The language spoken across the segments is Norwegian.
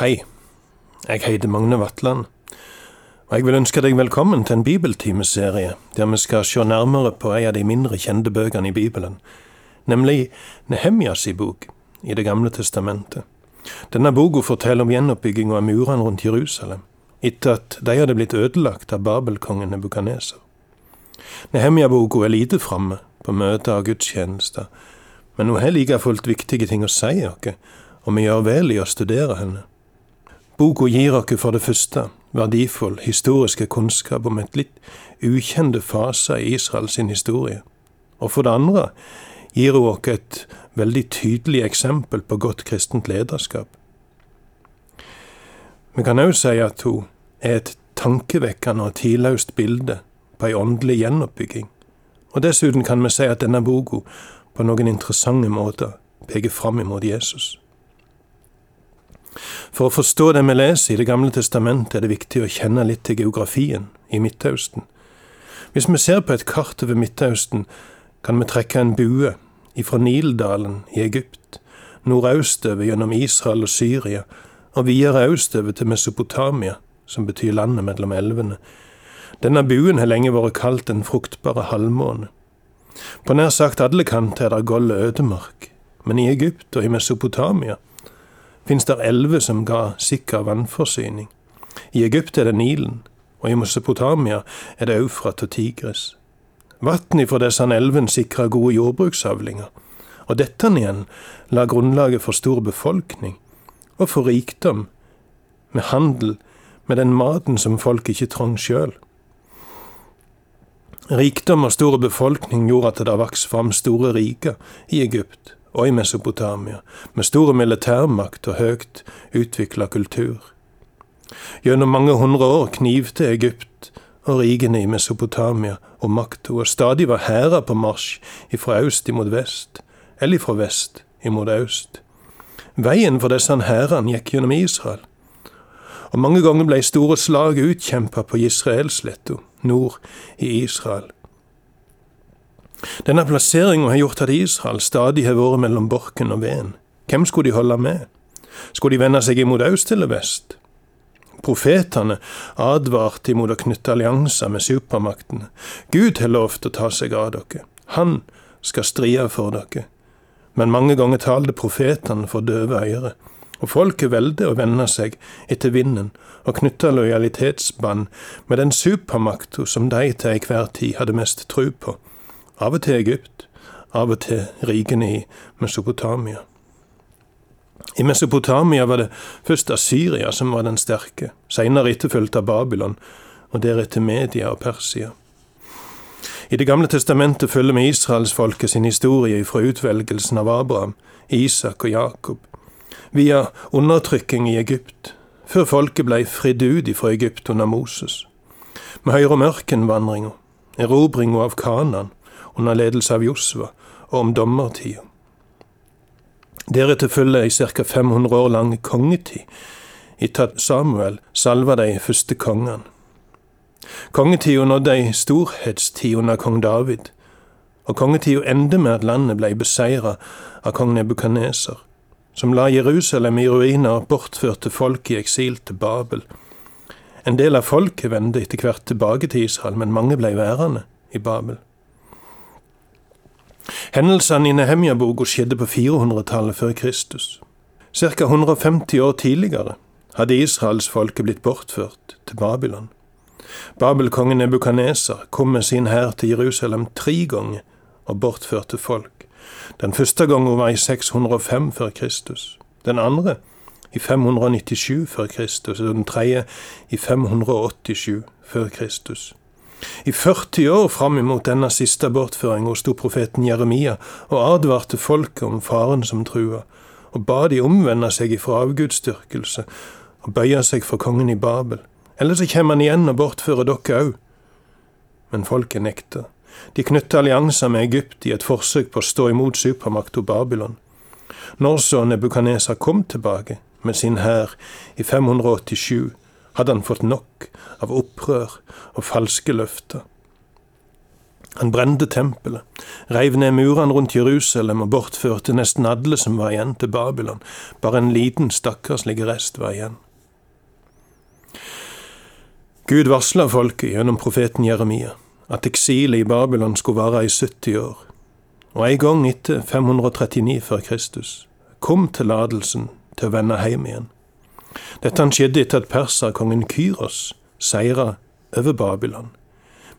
Hei, jeg heter Magne Vatland, og jeg vil ønske deg velkommen til en bibeltimeserie der vi skal se nærmere på en av de mindre kjente bøkene i Bibelen, nemlig Nehemjas bok i Det gamle testamentet. Denne boka forteller om gjenoppbygginga av murene rundt Jerusalem, etter at de hadde blitt ødelagt av babelkongen Nebukaneser. Nehemja-boka er lite framme på møter og gudstjenester, men hun har like fullt viktige ting å si oss, og vi gjør vel i å studere henne. Boka gir oss for det første verdifull historiske kunnskap om et litt ukjente faser i Israels historie. Og for det andre gir hun oss et veldig tydelig eksempel på godt kristent lederskap. Vi kan òg si at hun er et tankevekkende og tidløst bilde på ei åndelig gjenoppbygging. Og dessuten kan vi si at denne boka på noen interessante måter peker fram imot Jesus. For å forstå det vi leser i Det gamle testamentet, er det viktig å kjenne litt til geografien i Midtøsten. Hvis vi ser på et kart over Midtøsten, kan vi trekke en bue ifra Nildalen i Egypt, nordøstover gjennom Israel og Syria, og videre østover til Mesopotamia, som betyr landet mellom elvene. Denne buen har lenge vært kalt Den fruktbare halvmåne. På nær sagt alle kanter er det gold ødemark, men i Egypt og i Mesopotamia finnes det elver som ga sikker vannforsyning. I Egypt er det Nilen, og i Mesopotamia er det Eufrat og Tigris. Vann fra disse elvene sikra gode jordbruksavlinger, og dette igjen la grunnlaget for stor befolkning, og for rikdom, med handel med den maten som folk ikke trang sjøl. Rikdom og stor befolkning gjorde at det vokste fram store riker i Egypt, og i Mesopotamia, med store militærmakt og høyt utvikla kultur. Gjennom mange hundre år knivte Egypt og rigene i Mesopotamia om makta, og stadig var hærer på marsj ifra øst imot vest, eller ifra vest imot øst. Veien for disse hærene gikk gjennom Israel, og mange ganger ble store slag utkjempa på Israelsletta, nord i Israel. Denne plasseringa har gjort at Israel stadig har vært mellom borken og veden. Hvem skulle de holde med? Skulle de vende seg imot øst eller vest? Profetene advarte imot å knytte allianser med supermaktene. Gud har lovt å ta seg av dere. Han skal stride for dere. Men mange ganger talte profetene for døve øyre, og folket valgte å vende seg etter vinden og knytte lojalitetsbånd med den supermakta som de til enhver tid hadde mest tru på, av og til Egypt, av og til rikene i Mesopotamia. I Mesopotamia var det først Assyria som var den sterke, senere etterfulgt av Babylon, og deretter Media og Persia. I Det gamle testamentet følger vi israelsfolket sin historie fra utvelgelsen av Abraham, Isak og Jakob, via undertrykking i Egypt, før folket ble fridd ut fra Egypt under Moses. Vi hører om ørkenvandringa, erobringa av Kanan, under ledelse av Josva, og om dommertida. Deretter følger ei ca. 500 år lang kongetid, etter at Samuel salva de første kongene. Kongetida nådde ei storhetstid under kong David, og kongetida endte med at landet ble beseira av kong Nebukaneser, som la Jerusalem i ruiner og bortførte folk i eksil til Babel. En del av folket vendte etter hvert tilbake til Israel, men mange ble værende i Babel. Hendelsene i Nehemja-boka skjedde på 400-tallet før Kristus. Ca. 150 år tidligere hadde israelsfolket blitt bortført til Babylon. Babelkongen Nebukaneser kom med sin hær til Jerusalem tre ganger og bortførte folk. Den første gangen var i 605 før Kristus. Den andre i 597 før Kristus, og den tredje i 587 før Kristus. I 40 år fram imot denne siste bortføringa sto profeten Jeremia og advarte folket om faren som trua, og ba de omvende seg ifra avgudsdyrkelse og bøye seg for kongen i Babel. Ellers så kommer han igjen og bortfører dere òg. Men folket nekta. De knytta allianser med Egypt i et forsøk på å stå imot supermakta Babylon. Når så Nebukaneser kom tilbake med sin hær i 587, hadde han fått nok av opprør og falske løfter. Han brente tempelet, reiv ned murene rundt Jerusalem og bortførte nesten alle som var igjen til Babylon. Bare en liten stakkarslig rest var igjen. Gud varsla folket gjennom profeten Jeremia at eksilet i Babylon skulle vare i 70 år. Og en gang etter 539 før Kristus kom tillatelsen til å vende hjem igjen. Dette skjedde etter at perserkongen Kyros seira over Babylon.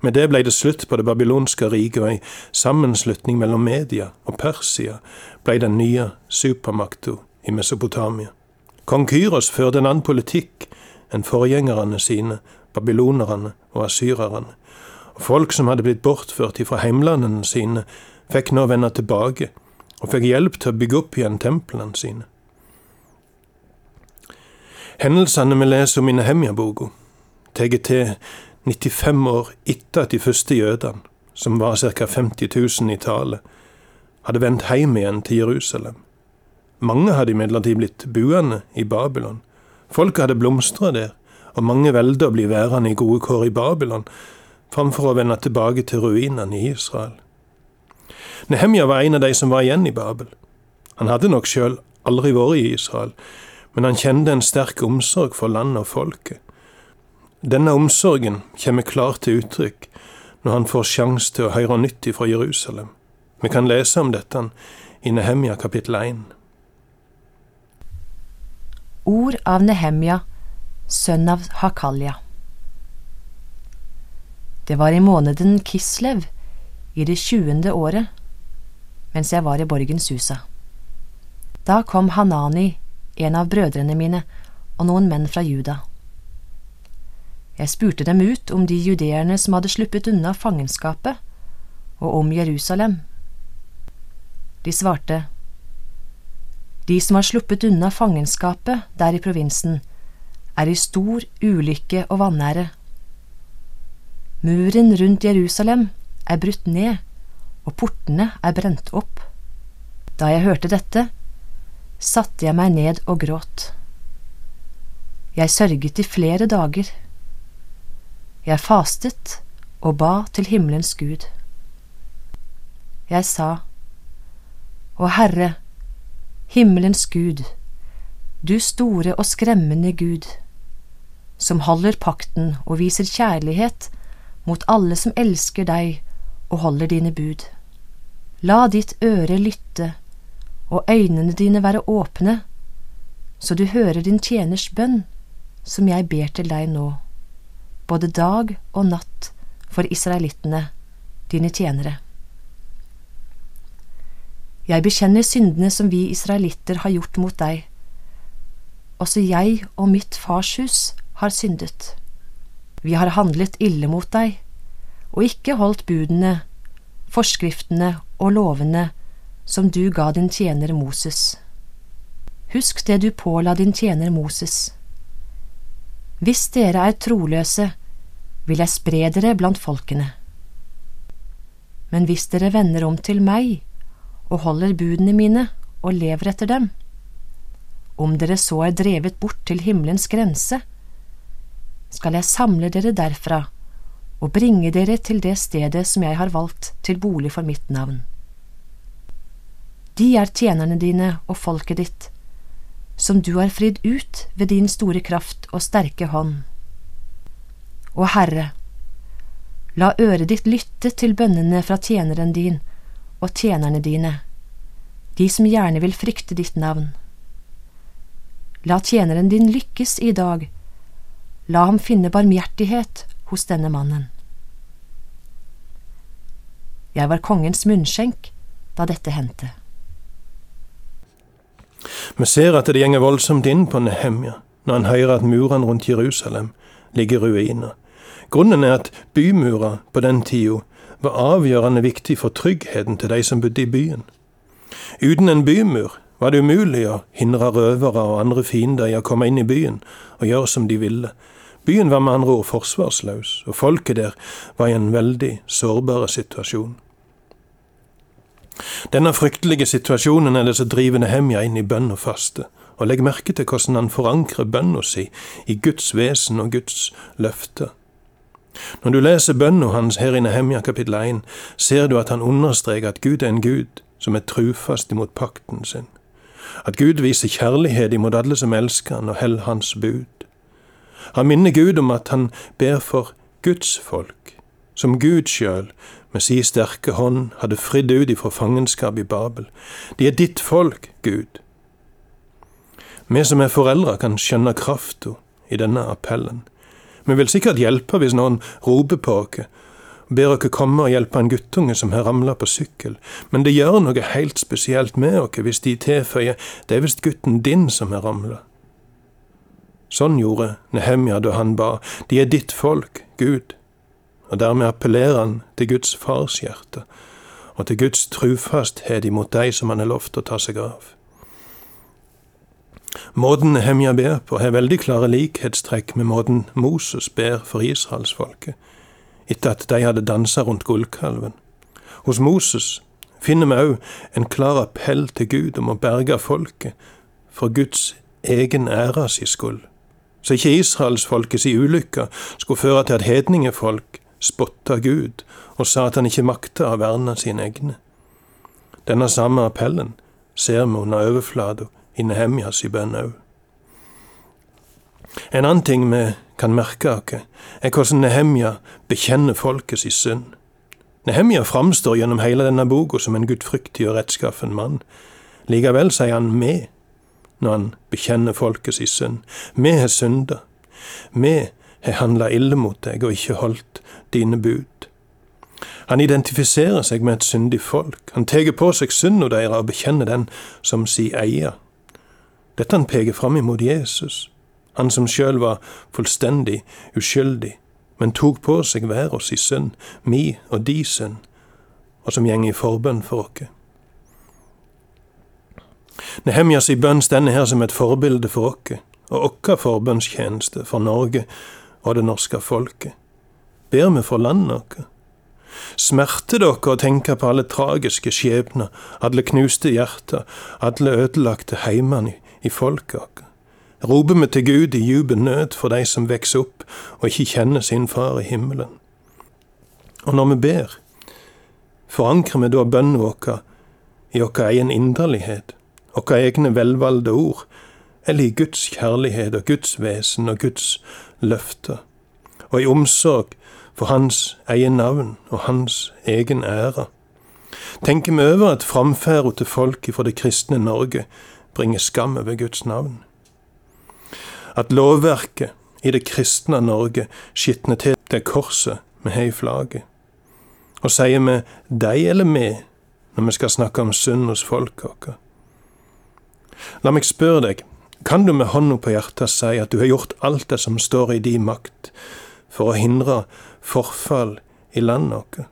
Med det ble det slutt på det babylonske riket, og ei sammenslutning mellom Media og Persia ble den nye supermakta i Mesopotamia. Kong Kyros førte en annen politikk enn forgjengerne sine, babylonerne og asyrerne. Og folk som hadde blitt bortført fra heimlandene sine, fikk nå vende tilbake, og fikk hjelp til å bygge opp igjen templene sine. Hendelsene vi leser om i Nehemja-boka, tar til 95 år etter at de første jødene, som var ca. 50 000 i tallet, hadde vendt hjem igjen til Jerusalem. Mange hadde imidlertid blitt buende i Babylon. Folket hadde blomstra der, og mange valgte å bli værende i gode kår i Babylon, framfor å vende tilbake til ruinene i Israel. Nehemja var en av de som var igjen i Babel. Han hadde nok sjøl aldri vært i Israel, men han kjente en sterk omsorg for landet og folket. Denne omsorgen kommer klart til uttrykk når han får sjanse til å høre nytt fra Jerusalem. Vi kan lese om dette i Nehemja kapittel 1. Ord av Nehemja, sønn av Hakalja. Det var i måneden Kislev, i det tjuende året, mens jeg var i borgens husa. Da kom Hanani, en av brødrene mine, og noen menn fra Juda. Jeg spurte dem ut om de judeerne som hadde sluppet unna fangenskapet, og om Jerusalem. De svarte, De som har sluppet unna fangenskapet der i provinsen, er i stor ulykke og vanære. Muren rundt Jerusalem er brutt ned, og portene er brent opp. Da jeg hørte dette, satte jeg meg ned og gråt. Jeg sørget i flere dager. Jeg fastet og ba til himmelens Gud. Jeg sa, Å Herre, himmelens Gud, du store og skremmende Gud, som holder pakten og viser kjærlighet mot alle som elsker deg og holder dine bud. La ditt øre lytte og øynene dine være åpne, så du hører din tjeners bønn, som jeg ber til deg nå både dag og natt for israelittene, dine tjenere. Jeg bekjenner syndene som vi israelitter har gjort mot deg. Også jeg og mitt fars hus har syndet. Vi har handlet ille mot deg, og ikke holdt budene, forskriftene og lovene som du ga din tjener Moses. Husk det du påla din tjener Moses. Hvis dere er troløse, vil jeg spre dere blant folkene. Men hvis dere vender om til meg og holder budene mine og lever etter dem, om dere så er drevet bort til himmelens grense, skal jeg samle dere derfra og bringe dere til det stedet som jeg har valgt til bolig for mitt navn. De er tjenerne dine og folket ditt, som du har fridd ut ved din store kraft og sterke hånd. Og Herre, la øret ditt lytte til bønnene fra tjeneren din og tjenerne dine, de som gjerne vil frykte ditt navn. La tjeneren din lykkes i dag, la ham finne barmhjertighet hos denne mannen. Jeg var kongens munnskjenk da dette hendte. Vi ser at det gjenger voldsomt inn på Nehemja når han hører at murene rundt Jerusalem ligger i ruiner. Grunnen er at bymurer på den tida var avgjørende viktig for tryggheten til de som bodde i byen. Uten en bymur var det umulig å hindre røvere og andre fiender i å komme inn i byen og gjøre som de ville. Byen var med andre ord forsvarsløs, og folket der var i en veldig sårbar situasjon. Denne fryktelige situasjonen er det som driver Nehemja inn i bønn og faste, og legg merke til hvordan han forankrer bønna si i Guds vesen og Guds løfter. Når du leser bønna hans her i Nehemja kapittel 1, ser du at han understreker at Gud er en Gud som er trufast imot pakten sin. At Gud viser kjærlighet imot alle som elsker han og holder hans bud. Han minner Gud om at han ber for Guds folk, som Gud sjøl med si sterke hånd hadde fridd ut ifra fangenskap i Babel. De er ditt folk, Gud. Vi som er foreldre, kan skjønne krafta i denne appellen. Vi vil sikkert hjelpe hvis noen roper på oss, ber oss komme og hjelpe en guttunge som har ramla på sykkel, men det gjør noe helt spesielt med oss hvis de tilføyer det er visst gutten din som har ramla. Sånn gjorde Nehemja da han ba, de er ditt folk, Gud, og dermed appellerer han til Guds fars hjerte, og til Guds trufasthet imot de som han har lovt å ta seg av. Måten Hemja ber på, har veldig klare likhetstrekk med måten Moses ber for israelsfolket, etter at de hadde dansa rundt gullkalven. Hos Moses finner vi òg en klar appell til Gud om å berge folket for Guds egen æras skyld, så ikke israelsfolket si ulykke skulle føre til at hedningefolk spotta Gud og sa at han ikke makta å verne sine egne. Denne samme appellen ser vi under overflata i Nehemjas i bønn òg. En annen ting vi kan merke oss, er hvordan Nehemja bekjenner folkets synd. Nehemja framstår gjennom hele denne boka som en gudfryktig og rettskaffen mann. Likevel sier han me når han bekjenner folkets synd. Vi har synda. Vi har handla ille mot deg og ikke holdt dine bud. Han identifiserer seg med et syndig folk. Han tar på seg synda deres og bekjenner den som si eier. Dette han peker fram imot Jesus, han som sjøl var fullstendig uskyldig, men tok på seg hver oss i synd, mi og di synd, og som gjeng i forbønn for oss. Nehemjas i bønn stender her som et forbilde for oss, og vår forbønnstjeneste for Norge og det norske folket. Ber vi for landet vårt? Smerter dere å tenke på alle tragiske skjebner, alle knuste hjerter, alle ødelagte heimene i folket vårt? Roper vi til Gud i djup nød for de som vokser opp og ikke kjenner sin far i himmelen? Og når vi ber, forankrer vi da bønnen vår i vår egen inderlighet, våre egne velvalgte ord, eller i Guds kjærlighet og Guds vesen og Guds løfter, og i omsorg for hans egen navn og hans egen ære. Tenker vi over at framferda til folk fra det kristne Norge bringer skam over Guds navn? At lovverket i det kristne Norge skitner til det korset vi har i flagget? Og sier vi deg eller vi når vi skal snakke om synd hos folket vårt? La meg spørre deg, kan du med hånda på hjertet si at du har gjort alt det som står i din makt for å hindre forfall i landet vårt?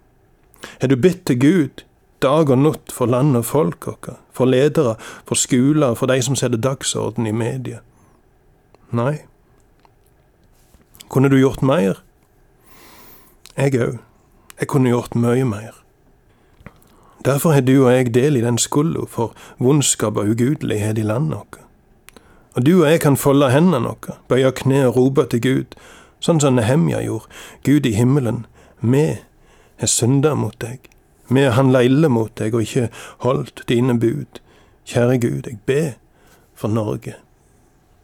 Har du bedt til Gud dag og natt for land og folk vårt, for ledere, for skoler, for de som setter dagsorden i media? Nei. Kunne du gjort mer? Jeg òg. Jeg kunne gjort mye mer. Derfor har du og jeg del i den skulda for vondskap og ugudelighet i landet vårt. Og du og jeg kan folde hendene våre, bøye kne og rope til Gud, sånn som Nehemja gjorde. Gud i himmelen, vi har synda mot deg. Vi har handla ille mot deg og ikke holdt dine bud. Kjære Gud, jeg ber for Norge.